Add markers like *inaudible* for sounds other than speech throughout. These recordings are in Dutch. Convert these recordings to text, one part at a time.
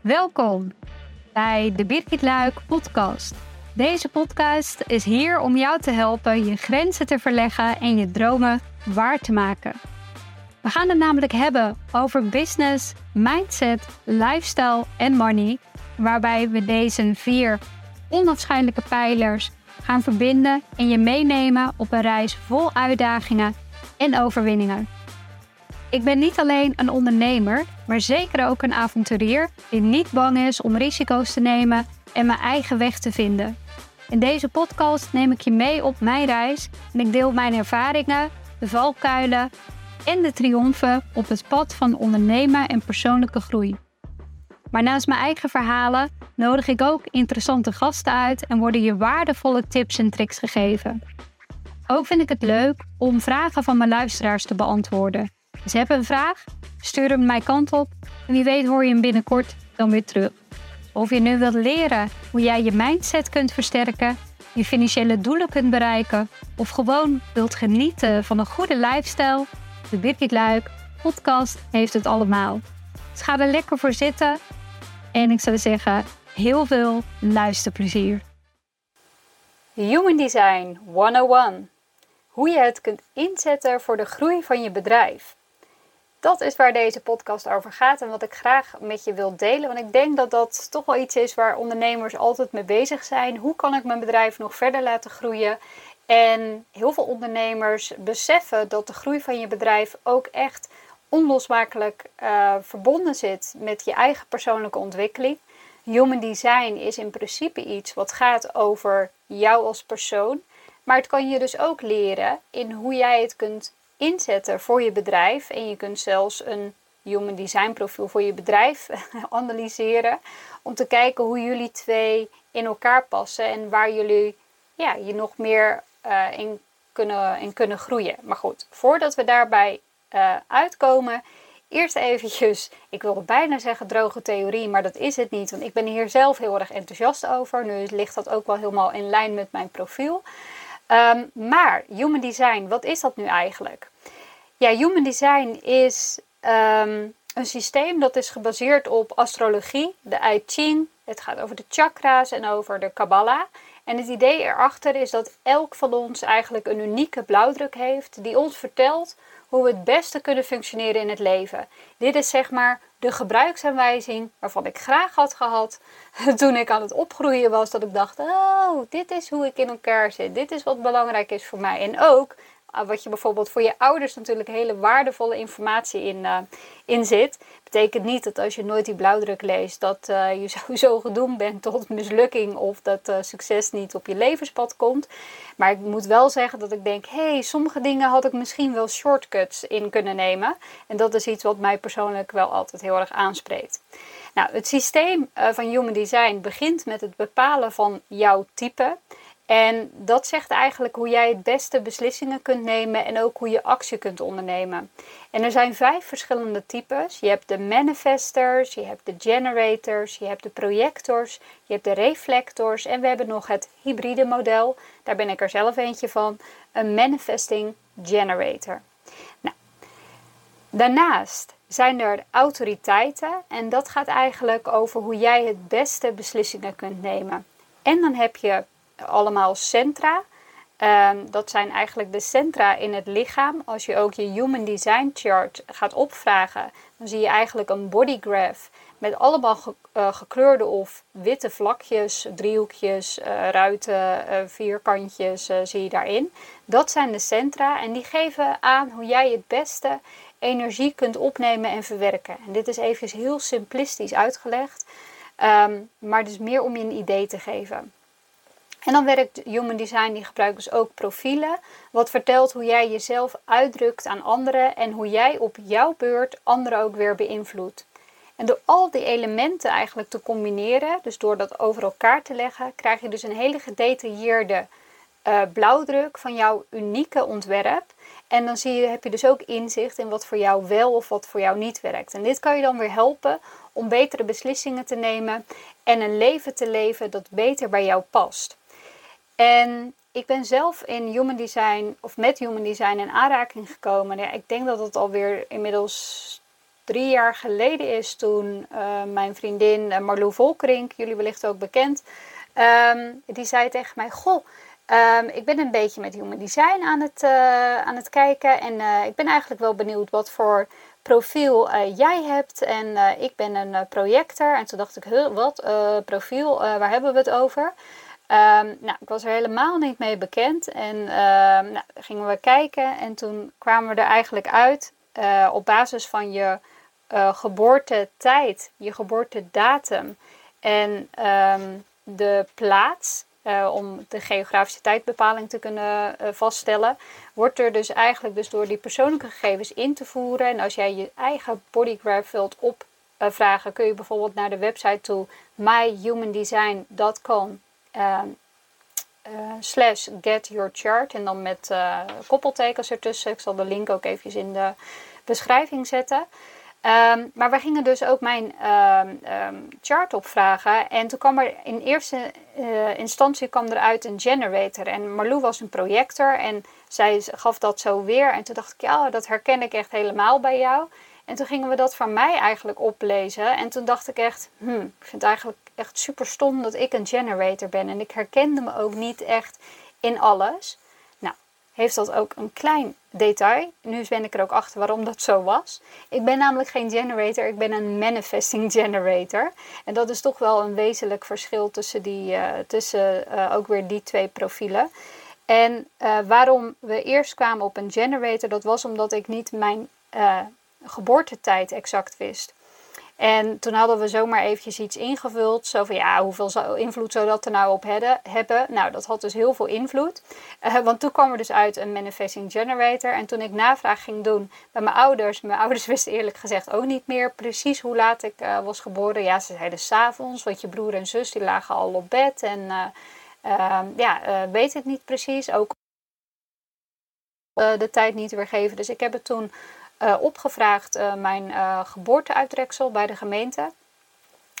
Welkom bij de Birgit Luik podcast. Deze podcast is hier om jou te helpen je grenzen te verleggen en je dromen waar te maken. We gaan het namelijk hebben over business, mindset, lifestyle en money, waarbij we deze vier onafscheidelijke pijlers gaan verbinden en je meenemen op een reis vol uitdagingen en overwinningen. Ik ben niet alleen een ondernemer, maar zeker ook een avonturier die niet bang is om risico's te nemen en mijn eigen weg te vinden. In deze podcast neem ik je mee op mijn reis en ik deel mijn ervaringen, de valkuilen en de triomfen op het pad van ondernemen en persoonlijke groei. Maar naast mijn eigen verhalen nodig ik ook interessante gasten uit en worden je waardevolle tips en tricks gegeven. Ook vind ik het leuk om vragen van mijn luisteraars te beantwoorden. Dus heb een vraag, stuur hem mijn kant op en wie weet hoor je hem binnenkort dan weer terug. Of je nu wilt leren hoe jij je mindset kunt versterken, je financiële doelen kunt bereiken of gewoon wilt genieten van een goede lifestyle, de Birgit Luik podcast heeft het allemaal. Dus ga er lekker voor zitten en ik zou zeggen, heel veel luisterplezier. Human Design 101. Hoe je het kunt inzetten voor de groei van je bedrijf. Dat is waar deze podcast over gaat en wat ik graag met je wil delen. Want ik denk dat dat toch wel iets is waar ondernemers altijd mee bezig zijn. Hoe kan ik mijn bedrijf nog verder laten groeien? En heel veel ondernemers beseffen dat de groei van je bedrijf ook echt onlosmakelijk uh, verbonden zit met je eigen persoonlijke ontwikkeling. Human design is in principe iets wat gaat over jou als persoon. Maar het kan je dus ook leren in hoe jij het kunt inzetten voor je bedrijf. En je kunt zelfs een human design profiel voor je bedrijf *laughs* analyseren. Om te kijken hoe jullie twee in elkaar passen en waar jullie ja, je nog meer uh, in, kunnen, in kunnen groeien. Maar goed, voordat we daarbij uh, uitkomen, eerst eventjes, ik wilde bijna zeggen droge theorie, maar dat is het niet. Want ik ben hier zelf heel erg enthousiast over. Nu ligt dat ook wel helemaal in lijn met mijn profiel. Um, maar human design, wat is dat nu eigenlijk? Ja, human design is um, een systeem dat is gebaseerd op astrologie, de I Ching. Het gaat over de chakra's en over de Kabbalah. En het idee erachter is dat elk van ons eigenlijk een unieke blauwdruk heeft die ons vertelt hoe we het beste kunnen functioneren in het leven. Dit is zeg maar de gebruiksaanwijzing waarvan ik graag had gehad *laughs* toen ik aan het opgroeien was. Dat ik dacht, oh, dit is hoe ik in elkaar zit. Dit is wat belangrijk is voor mij. En ook wat je bijvoorbeeld voor je ouders natuurlijk hele waardevolle informatie in, uh, in zit. Betekent niet dat als je nooit die blauwdruk leest, dat uh, je *laughs* sowieso gedoemd bent tot mislukking of dat uh, succes niet op je levenspad komt. Maar ik moet wel zeggen dat ik denk, hé, hey, sommige dingen had ik misschien wel shortcuts in kunnen nemen. En dat is iets wat mij persoonlijk wel altijd heel erg aanspreekt. Nou, het systeem van Human Design begint met het bepalen van jouw type. En dat zegt eigenlijk hoe jij het beste beslissingen kunt nemen en ook hoe je actie kunt ondernemen. En er zijn vijf verschillende types. Je hebt de manifestors, je hebt de generators, je hebt de projectors, je hebt de reflectors en we hebben nog het hybride model. Daar ben ik er zelf eentje van, een manifesting generator. Nou, daarnaast zijn er autoriteiten en dat gaat eigenlijk over hoe jij het beste beslissingen kunt nemen. En dan heb je allemaal centra. Ehm, dat zijn eigenlijk de centra in het lichaam. Als je ook je Human Design Chart gaat opvragen, dan zie je eigenlijk een bodygraph met allemaal eh, gekleurde of witte vlakjes, driehoekjes, uh, ruiten, uh, vierkantjes zie je daarin. Dat zijn de centra en die geven aan hoe jij het beste energie kunt opnemen en verwerken. En dit is even heel simplistisch uitgelegd, um, maar dus meer om je een idee te geven. En dan werkt Human Design, die gebruikt dus ook profielen, wat vertelt hoe jij jezelf uitdrukt aan anderen en hoe jij op jouw beurt anderen ook weer beïnvloedt. En door al die elementen eigenlijk te combineren, dus door dat over elkaar te leggen, krijg je dus een hele gedetailleerde uh, blauwdruk van jouw unieke ontwerp. En dan zie je, heb je dus ook inzicht in wat voor jou wel of wat voor jou niet werkt. En dit kan je dan weer helpen om betere beslissingen te nemen en een leven te leven dat beter bij jou past. En ik ben zelf in human design of met human design in aanraking gekomen. Ja, ik denk dat het alweer inmiddels drie jaar geleden is toen uh, mijn vriendin Marlou Volkerink, jullie wellicht ook bekend, ehm, die zei tegen mij: Goh, um, ik ben een beetje met human design aan het, aan het kijken en ik ben eigenlijk wel benieuwd wat voor profiel jij hebt. En ik ben een projector. En toen dacht ik: Wat? profiel, waar hebben we het over? Um, nou, ik was er helemaal niet mee bekend. En uh, nou, gingen we kijken en toen kwamen we er eigenlijk uit uh, op basis van je uh, geboortetijd, je geboortedatum en um, de plaats. Uh, om de geografische tijdbepaling te kunnen vaststellen, wordt er dus eigenlijk dus door die persoonlijke gegevens in te voeren. En als jij je eigen bodygraph wilt opvragen, kun je bijvoorbeeld naar de website toe myhumandesign.com uh, slash get your chart en dan met uh, koppeltekens ertussen. Ik zal de link ook even in de beschrijving zetten. Um, maar we gingen dus ook mijn um, chart opvragen. En toen kwam er in eerste uh, instantie kwam eruit een generator. En Marlou was een projector en zij gaf dat zo weer. En toen dacht ik, ja, dat herken ik echt helemaal bij jou. En toen gingen we dat van mij eigenlijk oplezen. En toen dacht ik echt, hmm, ik vind eigenlijk echt super stom dat ik een generator ben. En ik herkende me ook niet echt in alles. Nou, heeft dat ook een klein detail. Nu ben ik er ook achter waarom dat zo was. Ik ben namelijk geen generator, ik ben een manifesting generator. En dat is toch wel een wezenlijk verschil tussen, die, uh, tussen uh, ook weer die twee profielen. En uh, waarom we eerst kwamen op een generator, dat was omdat ik niet mijn geboortetijd exact wist. En toen hadden we zomaar eventjes iets ingevuld. Zo van ja, hoeveel invloed zou dat er nou op hebben? Nou, dat had dus heel veel invloed. Uh, want toen kwam er dus uit een manifesting generator. En toen ik navraag ging doen bij mijn ouders. Mijn ouders *laughs* wisten eerlijk gezegd ook niet meer precies hoe laat ik uh, was geboren. Ja, ze zeiden s'avonds. Want je broer en zus die lagen al op bed. En uh, ja, weet het niet precies. Ook de tijd niet weergeven. Dus ik heb het toen opgevraagd uh, mijn uh, geboorteuitreksel bij de gemeente.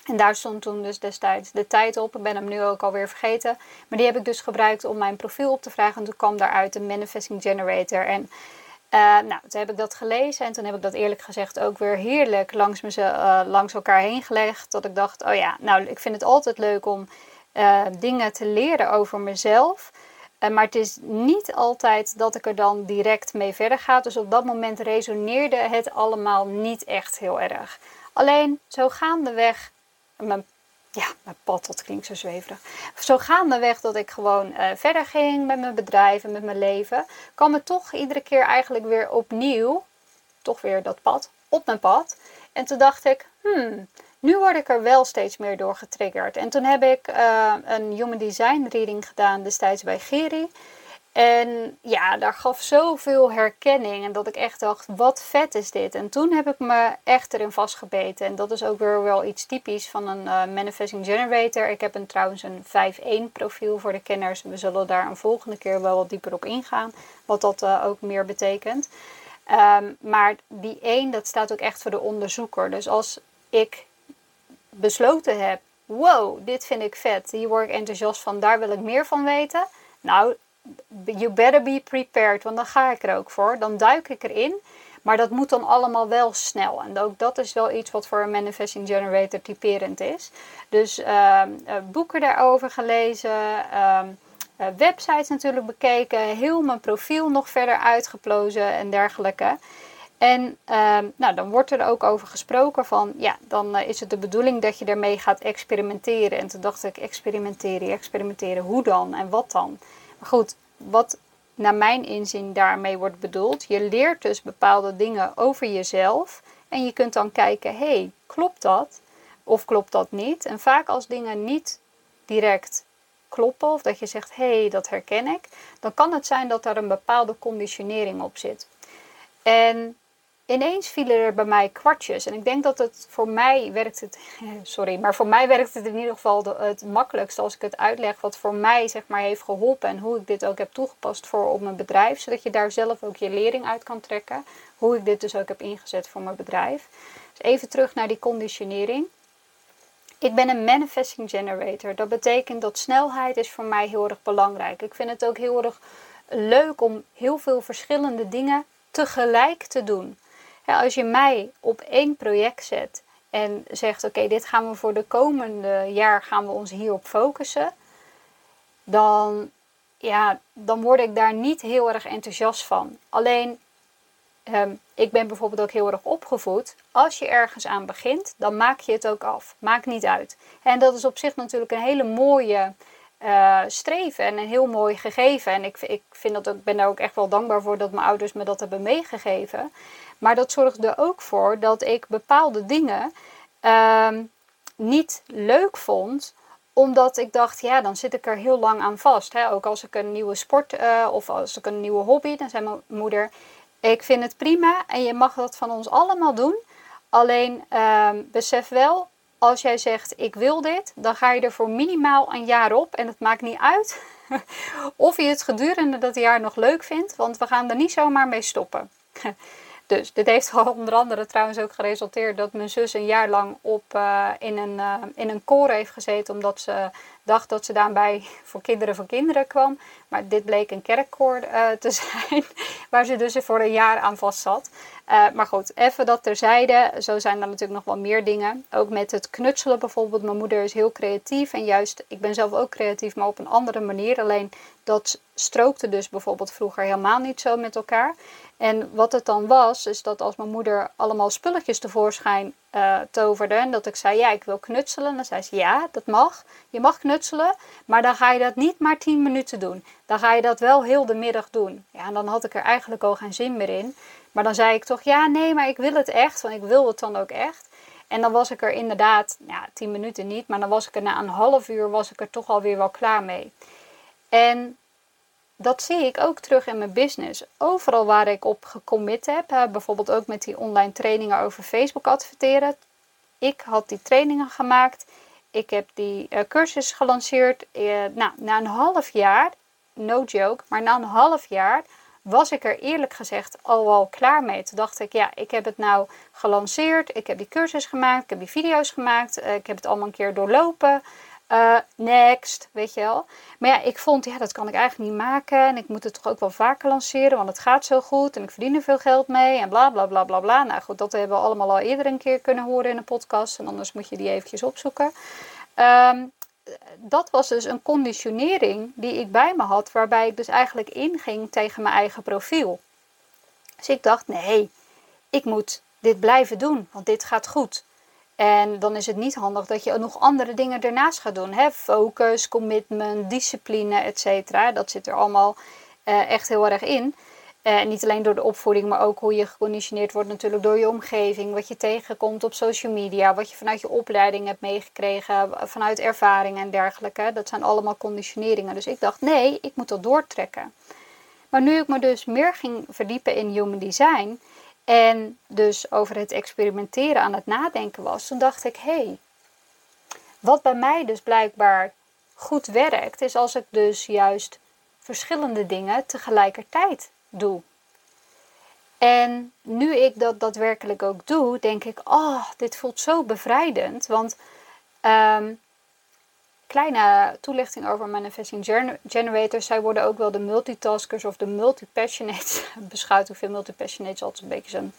En daar stond toen dus destijds de tijd op. Ik ben hem nu ook alweer vergeten. Maar die heb ik dus gebruikt om mijn profiel op te vragen. En toen kwam daaruit een manifesting generator. En nou, toen heb ik dat gelezen. En toen heb ik dat eerlijk gezegd ook weer heerlijk langs, me, langs elkaar heen gelegd. Dat ik dacht, oh ja, nou, ik vind het altijd leuk om dingen te leren over mezelf. Eh, maar het is niet altijd dat ik er dan direct mee verder ga. Dus op dat moment resoneerde het allemaal niet echt heel erg. Alleen zo gaandeweg, mijn, ja, mijn pad, dat klinkt zo zweverig. Zo gaandeweg dat ik gewoon uh, verder ging met mijn bedrijf en met mijn leven, kwam het toch iedere keer eigenlijk weer opnieuw, toch weer dat pad, op mijn pad. En toen dacht ik, hmm, nu word ik er wel steeds meer door getriggerd. En toen heb ik uh, een Human Design reading gedaan destijds bij Geri. En ja, daar gaf zoveel herkenning. En dat ik echt dacht, wat vet is dit. En toen heb ik me echt erin vastgebeten. En dat is ook weer wel iets typisch van een uh, Manifesting Generator. Ik heb een, trouwens een 5-1 profiel voor de kenners. We zullen daar een volgende keer wel wat dieper op ingaan. Wat dat uh, ook meer betekent. Um, maar die 1, dat staat ook echt voor de onderzoeker. Dus als ik besloten heb: wow, dit vind ik vet, hier word ik enthousiast van, daar wil ik meer van weten. Nou, you better be prepared, want dan ga ik er ook voor. Dan duik ik erin. Maar dat moet dan allemaal wel snel. En ook dat is wel iets wat voor een manifesting generator typerend is. Dus uh, boeken daarover gelezen, uh, websites natuurlijk bekeken, heel mijn profiel nog verder uitgeplozen en dergelijke. En ehm, nou, dan wordt er ook over gesproken van, ja, dan eh, is het de bedoeling dat je ermee gaat experimenteren. En toen dacht ik, experimenteren, experimenteren, hoe dan en wat dan? Maar goed, wat naar mijn inzien daarmee wordt bedoeld, je leert dus bepaalde dingen over jezelf. En je kunt dan kijken, hey, klopt dat? Of klopt dat niet? En vaak als dingen niet direct kloppen, of dat je zegt, hé, hey, dat herken ik, dan kan het zijn dat daar een bepaalde conditionering op zit. En ineens vielen er bij mij kwartjes. En ik denk dat het voor mij werkt het, *laughs* sorry, maar voor mij werkt het in ieder geval het makkelijkst als ik het uitleg wat voor mij zeg maar heeft geholpen en hoe ik dit ook heb toegepast voor op mijn bedrijf, zodat je daar zelf ook je lering uit kan trekken. Hoe ik dit dus ook heb ingezet voor mijn bedrijf. Dus even terug naar die conditionering. Ik ben een manifesting generator. Dat betekent dat snelheid is voor mij heel erg belangrijk. Ik vind het ook heel erg leuk om heel veel verschillende dingen tegelijk te doen als je mij op één project zet en zegt: Oké, dit gaan we voor de komende jaar gaan we ons hierop focussen, dan, ja, dan word ik daar niet heel erg enthousiast van. Alleen, ehm, ik ben bijvoorbeeld ook heel erg opgevoed. Als je ergens aan begint, dan maak je het ook af. Maakt niet uit. En dat is op zich natuurlijk een hele mooie uh, streven en een heel mooi gegeven. En ik, ik vind dat ook, ben daar ook echt wel dankbaar voor dat mijn ouders me dat hebben meegegeven. Maar dat zorgde er ook voor dat ik bepaalde dingen ehm, niet leuk vond omdat ik dacht, ja, dan zit ik er heel lang aan vast. Ook als ik een nieuwe sport uh, of als ik een nieuwe hobby, dan zei mijn moeder: Ik vind het prima en je mag dat van ons allemaal doen. Alleen uh, besef wel, als jij zegt ik wil dit, dan ga je er voor minimaal een jaar op. En het maakt niet uit *laughs* of je het gedurende dat jaar nog leuk vindt, want we gaan er niet zomaar mee stoppen. *laughs* Dus dit heeft *laughs* onder andere trouwens ook geresulteerd dat mijn zus een jaar lang op, uh, in, een, uh, in een koor heeft gezeten. Omdat ze dacht dat ze daarbij *laughs* voor kinderen voor kinderen kwam. Maar dit bleek een kerkkoor uh, te *laughs* zijn. Waar ze dus voor een jaar aan vast zat. maar goed, even dat terzijde. Zo zijn er natuurlijk nog wel meer dingen. Ook met het knutselen bijvoorbeeld. Mijn moeder is heel creatief. En juist, ik ben zelf ook creatief, maar op een andere manier. Alleen dat strookte dus bijvoorbeeld vroeger helemaal niet zo met elkaar. En wat het dan was, is dat als mijn moeder allemaal spulletjes tevoorschijn uh, toverde en dat ik zei, ja, ik wil knutselen, dan zei ze, ja, dat mag. Je mag knutselen, maar dan ga je dat niet maar 10 minuten doen. Dan ga je dat wel heel de middag doen. Ja, en dan had ik er eigenlijk al geen zin meer in. Maar dan zei ik toch, ja, nee, maar ik wil het echt, want ik wil het dan ook echt. En dan was ik er inderdaad, ja, 10 minuten niet, maar dan was ik er na een half uur, was ik er toch alweer wel klaar mee. En dat zie ik ook terug in mijn business. Overal waar ik op gecommit heb, bijvoorbeeld ook met die online trainingen over Facebook adverteren. Ik had die trainingen gemaakt. Ik heb die uh, cursus gelanceerd. Uh, nou, na een half jaar, no joke, maar na een half jaar was ik er eerlijk gezegd al wel klaar mee. Toen dacht ik, ja, ik heb het nou gelanceerd. Ik heb die cursus gemaakt. Ik heb die video's gemaakt. Uh, ik heb het allemaal een keer doorlopen. Uh, next, weet je wel. Maar ja, ik vond, ja, dat kan ik eigenlijk niet maken. En ik moet het toch ook wel vaker lanceren, want het gaat zo goed. En ik verdien er veel geld mee. En bla, bla, bla, bla, bla. Nou goed, dat hebben we allemaal al eerder een keer kunnen horen in een podcast. En anders moet je die eventjes opzoeken. Um, dat was dus een conditionering die ik bij me had. Waarbij ik dus eigenlijk inging tegen mijn eigen profiel. Dus ik dacht, nee, ik moet dit blijven doen, want dit gaat goed. En dan is het niet handig dat je nog andere dingen ernaast gaat doen. Focus, commitment, discipline, etc. Dat zit er allemaal uh, echt heel erg in. Uh, niet alleen door de opvoeding, maar ook hoe je geconditioneerd wordt natuurlijk door je omgeving. Wat je tegenkomt op social media, wat je vanuit je opleiding hebt meegekregen, vanuit ervaring en dergelijke. Dat zijn allemaal conditioneringen. Dus ik dacht, nee, ik moet dat doortrekken. Maar nu ik me dus meer ging verdiepen in human design, en dus over het experimenteren aan het nadenken was, toen dacht ik: hé, hey, wat bij mij dus blijkbaar goed werkt, is als ik dus juist verschillende dingen tegelijkertijd doe. En nu ik dat daadwerkelijk ook doe, denk ik: oh, dit voelt zo bevrijdend. Want um, kleine toelichting over manifesting generators. Zij worden ook wel de multitaskers of de multipassionates *laughs* beschouwd. Hoeveel multipassionates altijd een beetje zo'n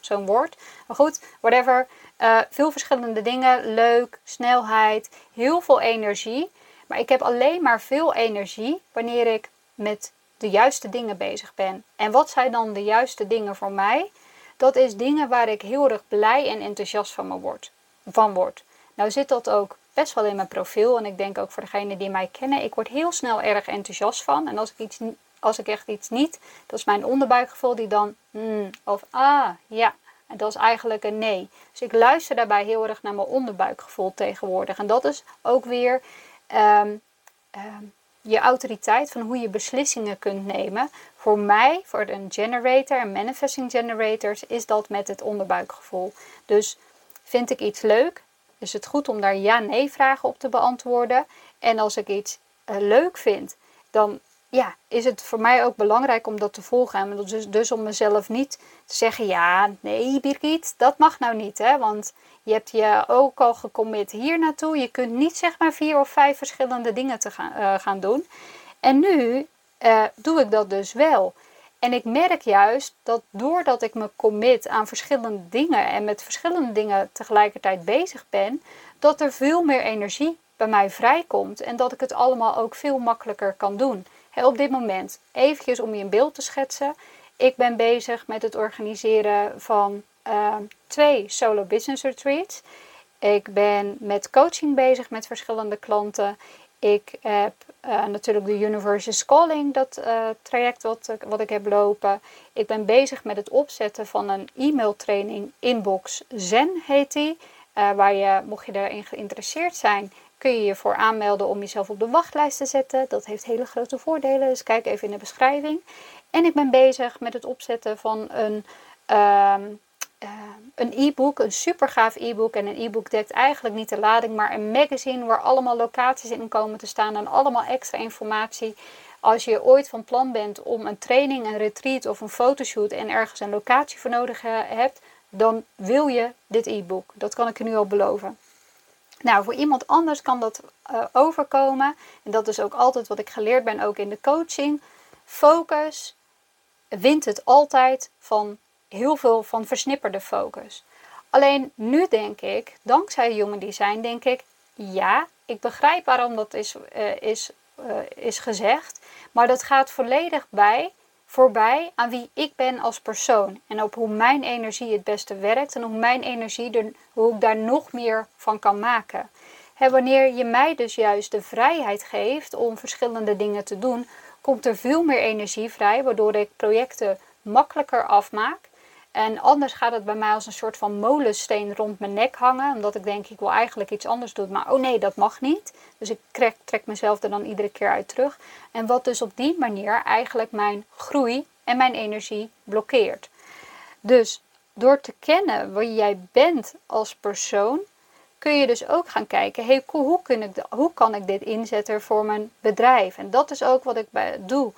zo'n woord. Maar goed, whatever. Uh, veel verschillende dingen. Leuk, snelheid, heel veel energie. Maar ik heb alleen maar veel energie wanneer ik met de juiste dingen bezig ben. En wat zijn dan de juiste dingen voor mij? Dat is dingen waar ik heel erg blij en enthousiast van, me word, van word. Nou zit dat ook best wel in mijn profiel. En ik denk ook voor degenen die mij kennen, ik word heel snel erg enthousiast van. En als ik, iets, als ik echt iets niet, dat is mijn onderbuikgevoel die dan, hmm, of ah, ja. En dat is eigenlijk een nee. Dus ik luister daarbij heel erg naar mijn onderbuikgevoel tegenwoordig. En dat is ook weer um, um, je autoriteit van hoe je beslissingen kunt nemen. Voor mij, voor een generator en manifesting generators, is dat met het onderbuikgevoel. Dus vind ik iets leuk, is het goed om daar ja-nee vragen op te beantwoorden. En als ik iets uh, leuk vind, dan ja, is het voor mij ook belangrijk om dat te volgen. En dus, dus om mezelf niet te zeggen: ja, nee, Birgit, dat mag nou niet. Hè? Want je hebt je ook al gecommit hier naartoe. Je kunt niet zeg maar vier of vijf verschillende dingen te gaan, uh, gaan doen. En nu uh, doe ik dat dus wel. En ik merk juist dat doordat ik me commit aan verschillende dingen en met verschillende dingen tegelijkertijd bezig ben, dat er veel meer energie bij mij vrijkomt en dat ik het allemaal ook veel makkelijker kan doen. op dit moment, eventjes om je een beeld te schetsen. Ik ben bezig met het organiseren van uh, twee solo business retreats. Ik ben met coaching bezig met verschillende klanten. Ik heb uh, natuurlijk de Universe Calling, dat uh, traject wat, wat ik heb lopen. Ik ben bezig met het opzetten van een e-mailtraining Inbox Zen heet die. Uh, waar je, mocht je daarin geïnteresseerd zijn, kun je je voor aanmelden om jezelf op de wachtlijst te zetten. Dat heeft hele grote voordelen, dus kijk even in de beschrijving. En ik ben bezig met het opzetten van een ehm, uh, een e-book, een super gaaf e-book. En een e-book dekt eigenlijk niet de lading, maar een magazine waar allemaal locaties in komen te staan en allemaal extra informatie. Als je ooit van plan bent om een training, een retreat of een fotoshoot en ergens een locatie voor nodig hebt, dan wil je dit e-book. Dat kan ik je nu al beloven. Nou, voor iemand anders kan dat uh, overkomen. En dat is ook altijd wat ik geleerd ben, ook in de coaching. Focus wint het altijd van heel veel van versnipperde focus. Alleen nu denk ik, dankzij Human Design, denk ik, ja, ik begrijp waarom dat is, uh, is, uh, is gezegd. Maar dat gaat volledig bij, voorbij aan wie ik ben als persoon. En op hoe mijn energie het beste werkt en hoe mijn energie er, hoe ik daar nog meer van kan maken. Wanneer je mij dus juist de vrijheid geeft om verschillende dingen te doen, komt er veel meer energie vrij, waardoor ik projecten makkelijker afmaak. En anders gaat het bij mij als een soort van molensteen rond mijn nek hangen. Omdat ik denk, ik wil eigenlijk iets anders doen. Maar oh nee, dat mag niet. Dus ik trek, trek mezelf er dan iedere keer uit terug. En wat dus op die manier eigenlijk mijn groei en mijn energie blokkeert. Dus door te kennen wie jij bent als persoon, kun je dus ook gaan kijken, hey, hoe, hoe kan ik dit inzetten voor mijn bedrijf? En dat is ook wat ik doe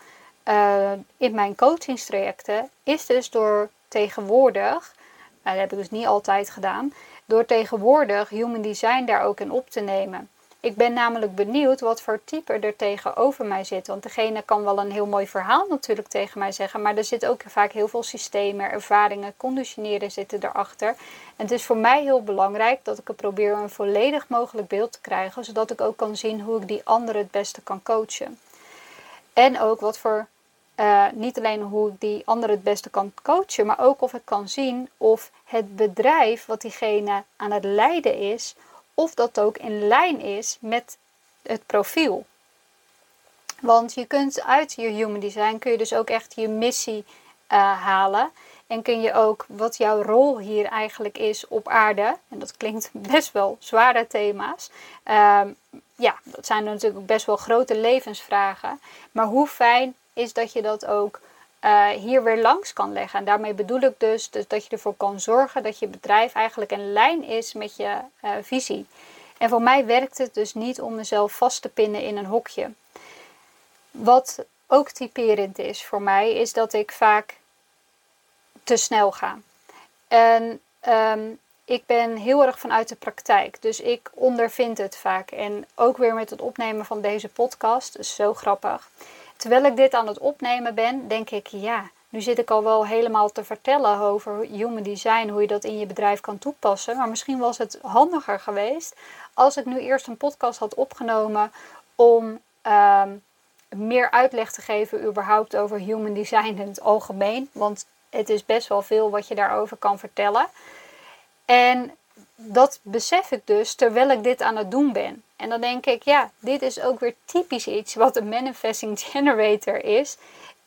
uh, in mijn coachingstrajecten, is dus door tegenwoordig, dat heb ik dus niet altijd gedaan, door tegenwoordig human design daar ook in op te nemen. Ik ben namelijk benieuwd wat voor type er tegenover mij zit. Want degene kan wel een heel mooi verhaal natuurlijk tegen mij zeggen. Maar er zit ook vaak heel veel systemen, ervaringen, conditioneren zitten erachter. En het is voor mij heel belangrijk dat ik er probeer een volledig mogelijk beeld te krijgen. Zodat ik ook kan zien hoe ik die anderen het beste kan coachen. En ook wat voor uh, niet alleen hoe die ander het beste kan coachen, maar ook of ik kan zien of het bedrijf wat diegene aan het leiden is, of dat ook in lijn is met het profiel. Want je kunt uit je human design kun je dus ook echt je missie uh, halen. En kun je ook wat jouw rol hier eigenlijk is op aarde. En dat klinkt *laughs* best wel zware thema's. Uh, ja, dat zijn natuurlijk best wel grote levensvragen. Maar hoe fijn is dat je dat ook uh, hier weer langs kan leggen. En daarmee bedoel ik dus, dus, dat je ervoor kan zorgen dat je bedrijf eigenlijk een lijn is met je uh, visie. En voor mij werkt het dus niet om mezelf vast te pinnen in een hokje. Wat ook typerend is voor mij, is dat ik vaak te snel ga. En um, ik ben heel erg vanuit de praktijk. Dus ik ondervind het vaak. En ook weer met het opnemen van deze podcast. is zo grappig. Terwijl ik dit aan het opnemen ben, denk ik, ja, nu zit ik al wel helemaal te vertellen over human design, hoe je dat in je bedrijf kan toepassen. Maar misschien was het handiger geweest als ik nu eerst een podcast had opgenomen om ehm, meer uitleg te geven überhaupt over human design in het algemeen. Want het is best wel veel wat je daarover kan vertellen. En dat besef ik dus terwijl ik dit aan het doen ben. En dan denk ik, ja, dit is ook weer typisch iets wat een manifesting *laughs* generator is.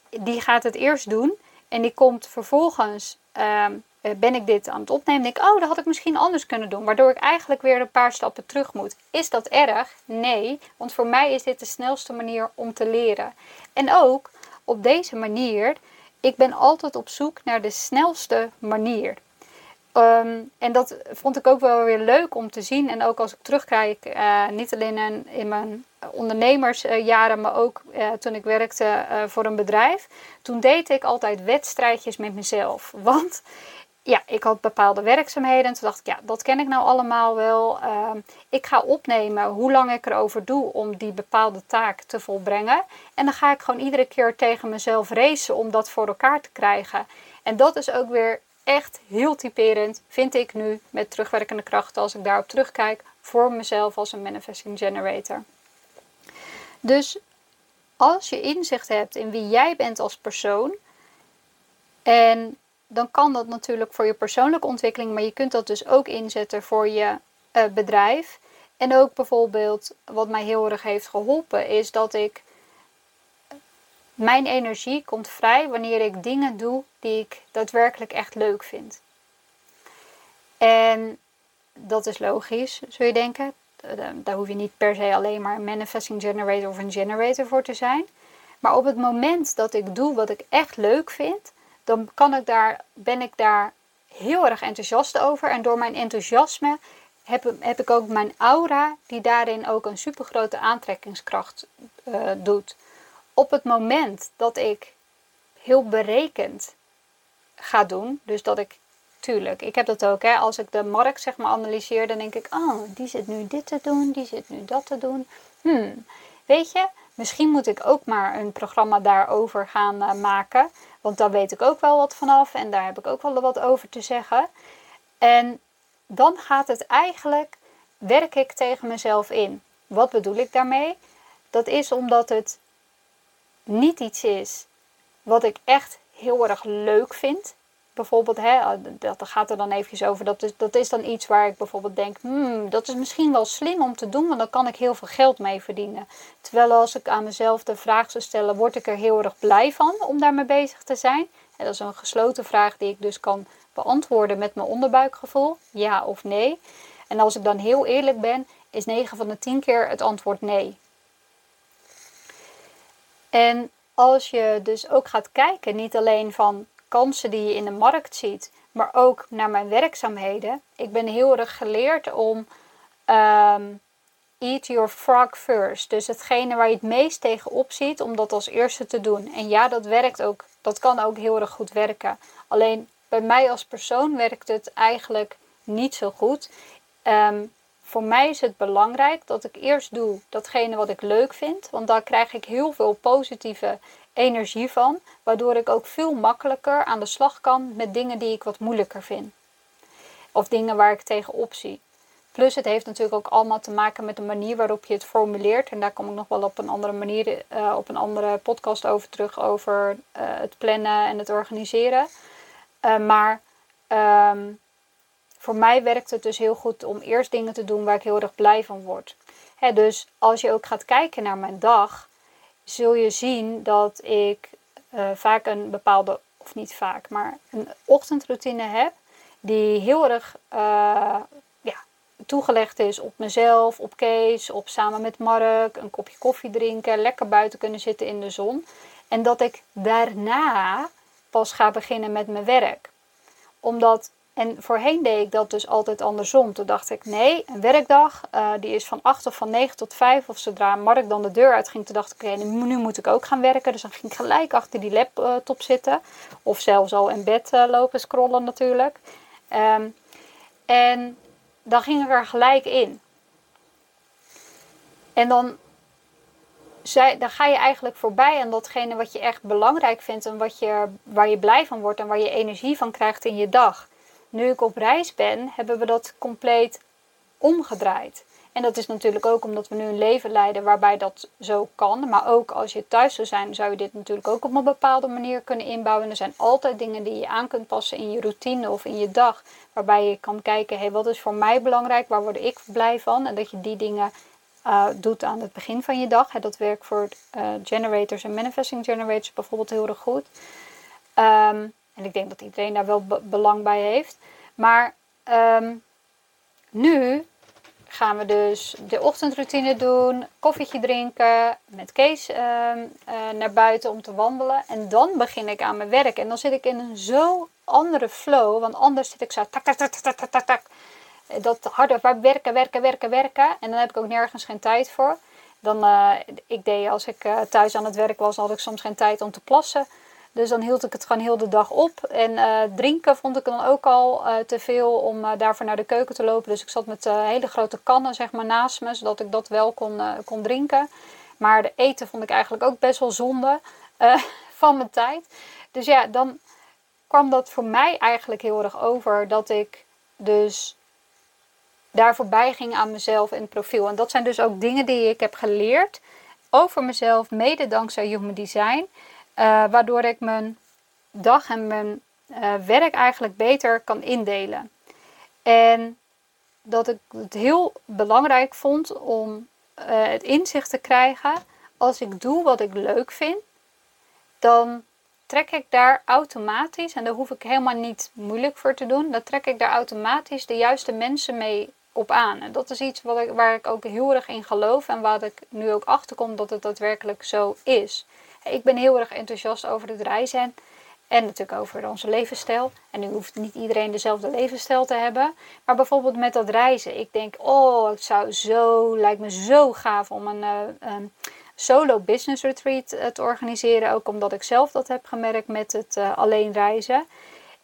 Die gaat het eerst doen en die komt vervolgens, ehm, eh, ben ik dit aan het opnemen, denk ik, oh, dat had ik misschien anders kunnen doen. Waardoor ik eigenlijk weer een paar stappen terug moet. Is dat erg? Nee, want voor mij is dit de snelste manier om te leren. En ook op deze manier, ik ben altijd op zoek naar de snelste manier. Ehm, en dat vond ik ook wel weer leuk om te zien. En ook als ik terugkijk, uh, niet alleen in, mijn ondernemersjaren, maar ook uh, toen ik werkte uh, voor een bedrijf. Toen deed ik altijd wedstrijdjes met mezelf. Want ja, ik had bepaalde werkzaamheden. En toen dacht ik, ja, dat ken ik nou allemaal wel. Ehm, ik ga opnemen hoe lang ik erover doe om die bepaalde taak te volbrengen. En dan ga ik gewoon iedere keer tegen mezelf racen om dat voor elkaar te krijgen. En dat is ook weer echt heel typerend, vind ik nu, met terugwerkende krachten, als ik daarop terugkijk, voor mezelf als een manifesting generator. Dus als je inzicht hebt in wie jij bent als persoon, en dan kan dat natuurlijk voor je persoonlijke ontwikkeling, maar je kunt dat dus ook inzetten voor je uh, bedrijf. En ook bijvoorbeeld, wat mij heel erg heeft geholpen, is dat ik. Mijn energie komt vrij wanneer ik dingen doe die ik daadwerkelijk echt leuk vind. En dat is logisch, zul je denken. Daar hoef je niet per se alleen maar een manifesting generator of een generator voor te zijn. Maar op het moment dat ik doe wat ik echt leuk vind, dan kan ik daar, ben ik daar heel erg enthousiast over. En door mijn enthousiasme heb, heb ik ook mijn aura, die daarin ook een supergrote aantrekkingskracht uh, doet. Op het moment dat ik heel berekend ga doen, dus dat ik, tuurlijk, ik heb dat ook, hè, als ik de markt zeg maar analyseer, dan denk ik, oh, die zit nu dit te doen, die zit nu dat te doen. Hmm, weet je, misschien moet ik ook maar een programma daarover gaan uh, maken. Want daar weet ik ook wel wat vanaf en daar heb ik ook wel wat over te zeggen. En dan gaat het eigenlijk, werk ik tegen mezelf in. Wat bedoel ik daarmee? Dat is omdat het niet iets is wat ik echt heel erg leuk vind bijvoorbeeld, hè, dat gaat er dan eventjes over, dat is, dat is dan iets waar ik bijvoorbeeld denk, hmm, dat is misschien wel slim om te doen, want dan kan ik heel veel geld mee verdienen. Terwijl als ik aan mezelf de vraag zou stellen, word ik er heel erg blij van om daarmee bezig te zijn? Dat is een gesloten vraag die ik dus kan beantwoorden met mijn onderbuikgevoel, ja of nee. En als ik dan heel eerlijk ben, is 9 van de 10 keer het antwoord nee. En als je dus ook gaat kijken, niet alleen van kansen die je in de markt ziet, maar ook naar mijn werkzaamheden. Ik ben heel erg geleerd om um, eat your frog first. Dus hetgene waar je het meest tegenop ziet, om dat als eerste te doen. En ja, dat werkt ook. Dat kan ook heel erg goed werken. Alleen bij mij als persoon werkt het eigenlijk niet zo goed. Ehm, voor mij is het belangrijk dat ik eerst doe datgene wat ik leuk vind. Want daar krijg ik heel veel positieve energie van, waardoor ik ook veel makkelijker aan de slag kan met dingen die ik wat moeilijker vind. Of dingen waar ik tegenop zie. Plus het heeft natuurlijk ook allemaal te maken met de manier waarop je het formuleert. En daar kom ik nog wel op een andere manier, uh, op een andere podcast over terug, over uh, het plannen en het organiseren. Uh, maar um, voor mij werkt het dus heel goed om eerst dingen te doen waar ik heel erg blij van word. Dus als je ook gaat kijken naar mijn dag, zul je zien dat ik uh, vaak een bepaalde, of niet vaak, maar een ochtendroutine heb die heel erg uh, ja, toegelegd is op mezelf, op Kees, op samen met Mark, een kopje koffie drinken, lekker buiten kunnen zitten in de zon. En dat ik daarna pas ga beginnen met mijn werk. Omdat en voorheen deed ik dat dus altijd andersom. Toen dacht ik, nee, een werkdag, uh, die is van 8 of van 9 tot 5. Of zodra Mark dan de deur uitging, toen dacht ik, oké, nu moet ik ook gaan werken. Dus dan ging ik gelijk achter die laptop zitten. Of zelfs al in bed uh, lopen scrollen natuurlijk. Um, en dan ging ik er gelijk in. En dan, zij, dan ga je eigenlijk voorbij aan datgene wat je echt belangrijk vindt. En wat je, waar je blij van wordt en waar je energie van krijgt in je dag nu ik op reis ben, hebben we dat compleet omgedraaid. En dat is natuurlijk ook omdat we nu een leven leiden waarbij dat zo kan. Maar ook als je thuis zou zijn, zou je dit natuurlijk ook op een bepaalde manier kunnen inbouwen. Er zijn altijd dingen die je aan kunt passen in je routine of in je dag. Waarbij je kan kijken, hey, wat is voor mij belangrijk? Waar word ik blij van? En dat je die dingen uh, doet aan het begin van je dag. dat werkt voor uh, generators en manifesting generators bijvoorbeeld heel erg goed. Um, en ik denk dat iedereen daar wel belang bij heeft. Maar um, nu gaan we dus de ochtendroutine doen, koffietje drinken, met Kees uh, uh, naar buiten om te wandelen. En dan begin ik aan mijn werk. En dan zit ik in een zo andere flow, want anders zit ik zo tak, tak, tak, tak, tak. Dat harder werken, werken, werken, werken. En dan heb ik ook nergens geen tijd voor. Dan, uh, ik deed als ik uh, thuis aan het werk was, had ik soms geen tijd om te plassen. Dus dan hield ik het gewoon heel de dag op. En uh, drinken vond ik dan ook al uh, te veel om uh, daarvoor naar de keuken te lopen. Dus ik zat met hele grote kannen zeg maar, naast me, zodat ik dat wel kon, kon drinken. Maar de eten vond ik eigenlijk ook best wel zonde *laughs* van mijn tijd. Dus ja, dan kwam dat voor mij eigenlijk heel erg over dat ik dus daar voorbij ging aan mezelf en het profiel. En dat zijn dus ook dingen die ik heb geleerd over mezelf, mede dankzij Human Design. Uh, waardoor ik mijn dag en mijn uh, werk eigenlijk beter kan indelen. En dat ik het heel belangrijk vond om uh, het inzicht te krijgen. Als ik doe wat ik leuk vind, dan trek ik daar automatisch, en daar hoef ik helemaal niet moeilijk voor te doen, dan trek ik daar automatisch de juiste mensen mee op aan. En dat is iets wat waar ik ook heel erg in geloof en waar ik nu ook achter kom dat het daadwerkelijk zo is. Ik ben heel erg enthousiast over het reizen en natuurlijk over onze levensstijl. En nu hoeft niet iedereen dezelfde levensstijl te hebben. Maar bijvoorbeeld met dat reizen. Ik denk, oh, het zou zo, lijkt me zo gaaf om een, een solo business retreat uh, te organiseren. Ook omdat ik zelf dat heb gemerkt met het uh, alleen reizen.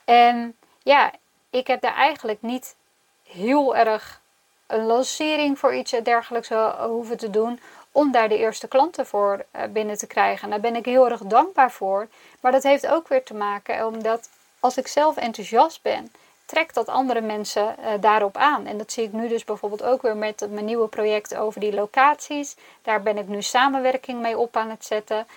En ja, ik heb daar eigenlijk niet heel erg een lancering voor iets dergelijks hoeven te doen om daar de eerste klanten voor eh, binnen te krijgen. En daar ben ik heel erg dankbaar voor. Maar dat heeft ook weer te maken omdat als ik zelf enthousiast ben, trekt dat andere mensen uh, daarop aan. En dat zie ik nu dus bijvoorbeeld ook weer met mijn nieuwe project over die locaties. Daar ben ik nu samenwerking mee op aan het zetten.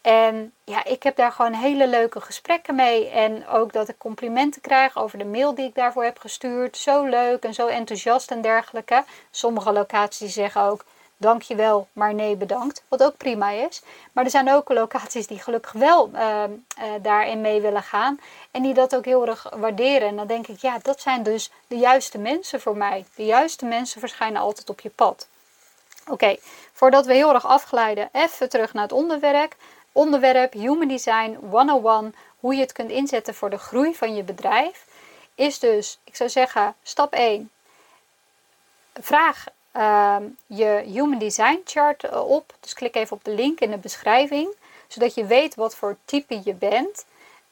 En ja, ik heb daar gewoon hele leuke gesprekken mee. En ook dat ik complimenten krijg over de mail die ik daarvoor heb gestuurd. Zo leuk en zo enthousiast en dergelijke. Sommige locaties zeggen ook dankjewel, maar nee bedankt. Wat ook prima is. Maar er zijn ook locaties die gelukkig wel uh, uh, daarin mee willen gaan. En die dat ook heel erg waarderen. En dan denk ik, ja, dat zijn dus de juiste mensen voor mij. De juiste mensen verschijnen altijd op je pad. Oké, voordat we heel erg afglijden, even terug naar het onderwerp. Onderwerp Human Design 101, hoe je het kunt inzetten voor de groei van je bedrijf, is dus, ik zou zeggen, stap 1. Vraag je Human Design chart eh, op. Dus klik even op de link in de beschrijving, zodat je weet wat voor type je bent.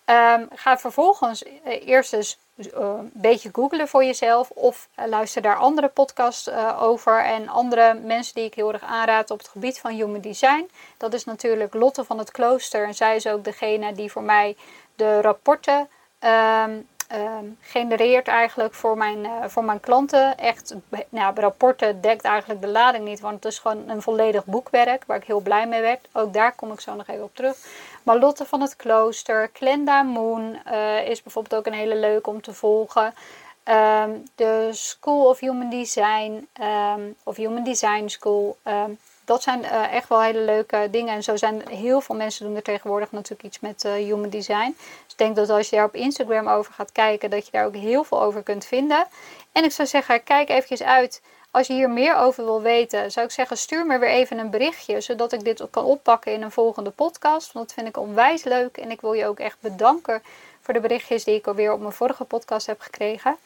Um, ga vervolgens uh, eerst eens uh, een beetje googlen voor jezelf of luister daar andere podcasts over en andere mensen die ik heel erg aanraad op het gebied van Human Design. Dat is natuurlijk Lotte van het Klooster en zij is ook degene die voor mij de rapporten um, um, genereert eigenlijk voor mijn, uh, voor mijn klanten. Echt, nou, rapporten dekt eigenlijk de lading niet, want het is gewoon een volledig boekwerk waar ik heel blij mee werd. Ook daar kom ik zo nog even op terug. Maar Lotte van het Klooster, Klenda Moon uh, is bijvoorbeeld ook een hele leuke om te volgen. Um, de School of Human Design um, of Human Design School. Dat zijn uh, echt wel hele leuke dingen. En zo zijn heel veel mensen doen er tegenwoordig natuurlijk iets met uh, human design. Dus ik denk dat als je daar op Instagram over gaat kijken, dat je daar ook heel veel over kunt vinden. En ik zou zeggen, kijk eventjes uit. Als je hier meer over wil weten, zou ik zeggen, stuur me weer even een berichtje, zodat ik dit kan oppakken in een volgende podcast. Want dat vind ik onwijs leuk. En ik wil je ook echt bedanken voor de berichtjes die ik alweer op mijn vorige podcast heb gekregen.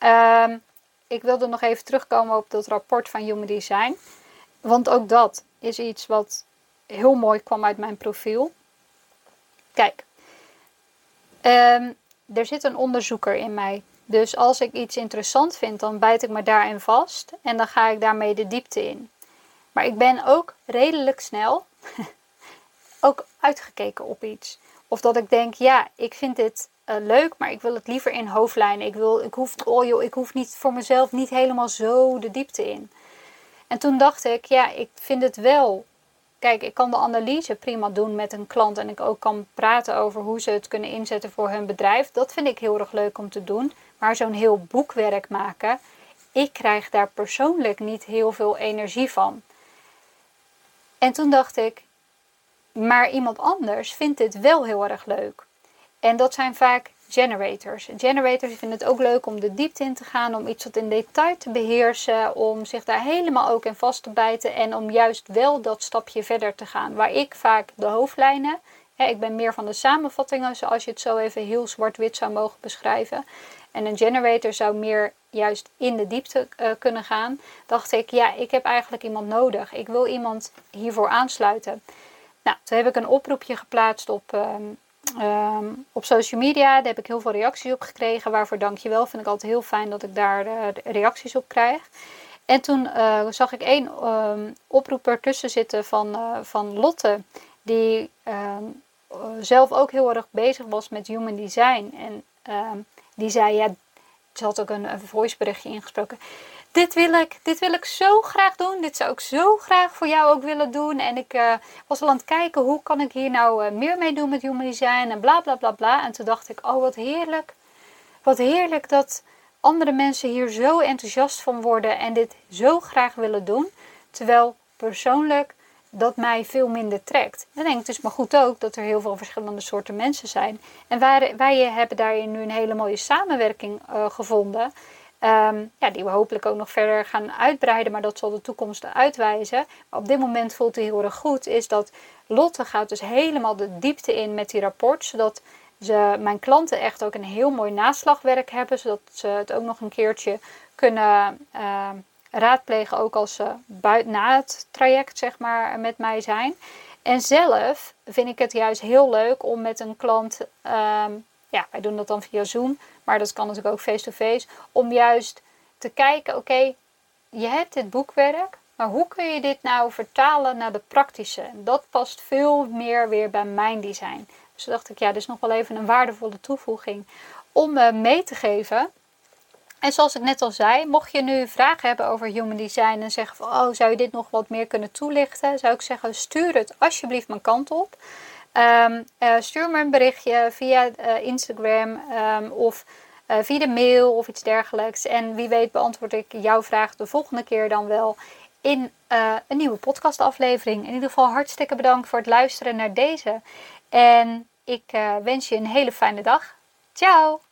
Um, ik wilde nog even terugkomen op dat rapport van Human Design. Want ook dat is iets wat heel mooi kwam uit mijn profiel. Kijk, um, er zit een onderzoeker in mij. Dus als ik iets interessant vind, dan bijt ik me daarin vast en dan ga ik daarmee de diepte in. Maar ik ben ook redelijk snel *laughs* ook uitgekeken op iets. Of dat ik denk, ja, ik vind dit uh, leuk, maar ik wil het liever in hoofdlijnen. Ik, wil, ik, hoef, oh joh, ik hoef niet voor mezelf niet helemaal zo de diepte in. En toen dacht ik, ja, ik vind het wel. Kijk, ik kan de analyse prima doen met een klant en ik ook kan praten over hoe ze het kunnen inzetten voor hun bedrijf. Dat vind ik heel erg leuk om te doen. Maar zo'n heel boekwerk maken, ik krijg daar persoonlijk niet heel veel energie van. En toen dacht ik, maar iemand anders vindt dit wel heel erg leuk. En dat zijn vaak generators. Generators vinden het ook leuk om de diepte in te gaan, om iets wat in detail te beheersen, om zich daar helemaal ook in vast te bijten en om juist wel dat stapje verder te gaan. Waar ik vaak de hoofdlijnen, hè, ik ben meer van de samenvattingen, zoals je het zo even heel zwart-wit zou mogen beschrijven. En een generator zou meer juist in de diepte uh, kunnen gaan. Dacht ik, ja, ik heb eigenlijk iemand nodig. Ik wil iemand hiervoor aansluiten. Nou, toen heb ik een oproepje geplaatst op, um, ehm, op social media. Daar heb ik heel veel reacties op gekregen. Waarvoor dank je wel. Vind ik altijd heel fijn dat ik daar reacties op krijg. En toen zag ik één um, oproep ertussen zitten van, van Lotte. Die ehm, zelf ook heel erg bezig was met human design. En die zei, ja, ze had ook een, een voiceberichtje ingesproken. Dit wil, ik, dit wil ik zo graag doen. Dit zou ik zo graag voor jou ook willen doen. En ik uh, was al aan het kijken hoe kan ik hier nou uh, meer mee doen met human design en bla bla bla bla. En toen dacht ik, oh wat heerlijk. Wat heerlijk dat andere mensen hier zo enthousiast van worden en dit zo graag willen doen. Terwijl persoonlijk dat mij veel minder trekt. Dan denk ik, het is maar goed ook dat er heel veel verschillende soorten mensen zijn. En wij, hebben daarin nu een hele mooie samenwerking uh, gevonden. Um, ja, die we hopelijk ook nog verder gaan uitbreiden, maar dat zal de toekomst uitwijzen. Op dit moment voelt het heel erg goed, is dat Lotte gaat dus helemaal de diepte in met die rapport, zodat ze, mijn klanten echt ook een heel mooi naslagwerk hebben, zodat ze het ook nog een keertje kunnen uh, raadplegen, ook als ze buiten, na het traject zeg maar, met mij zijn. En zelf vind ik het juist heel leuk om met een klant, um, ja, wij doen dat dan via Zoom, maar dat kan natuurlijk ook face-to-face, om juist te kijken, oké, je hebt dit boekwerk, maar hoe kun je dit nou vertalen naar de praktische? Dat past veel meer weer bij mijn design. Dus dacht ik, ja, dit is nog wel even een waardevolle toevoeging om mee te geven. En zoals ik net al zei, mocht je nu vragen hebben over human design en zeggen van, oh, zou je dit nog wat meer kunnen toelichten? Zou ik zeggen, stuur het alsjeblieft mijn kant op. Um, uh, stuur me een berichtje via uh, Instagram um, of uh, via de mail of iets dergelijks. En wie weet beantwoord ik jouw vraag de volgende keer dan wel in een nieuwe podcastaflevering. In ieder geval hartstikke bedankt voor het luisteren naar deze. En ik wens je een hele fijne dag. Ciao!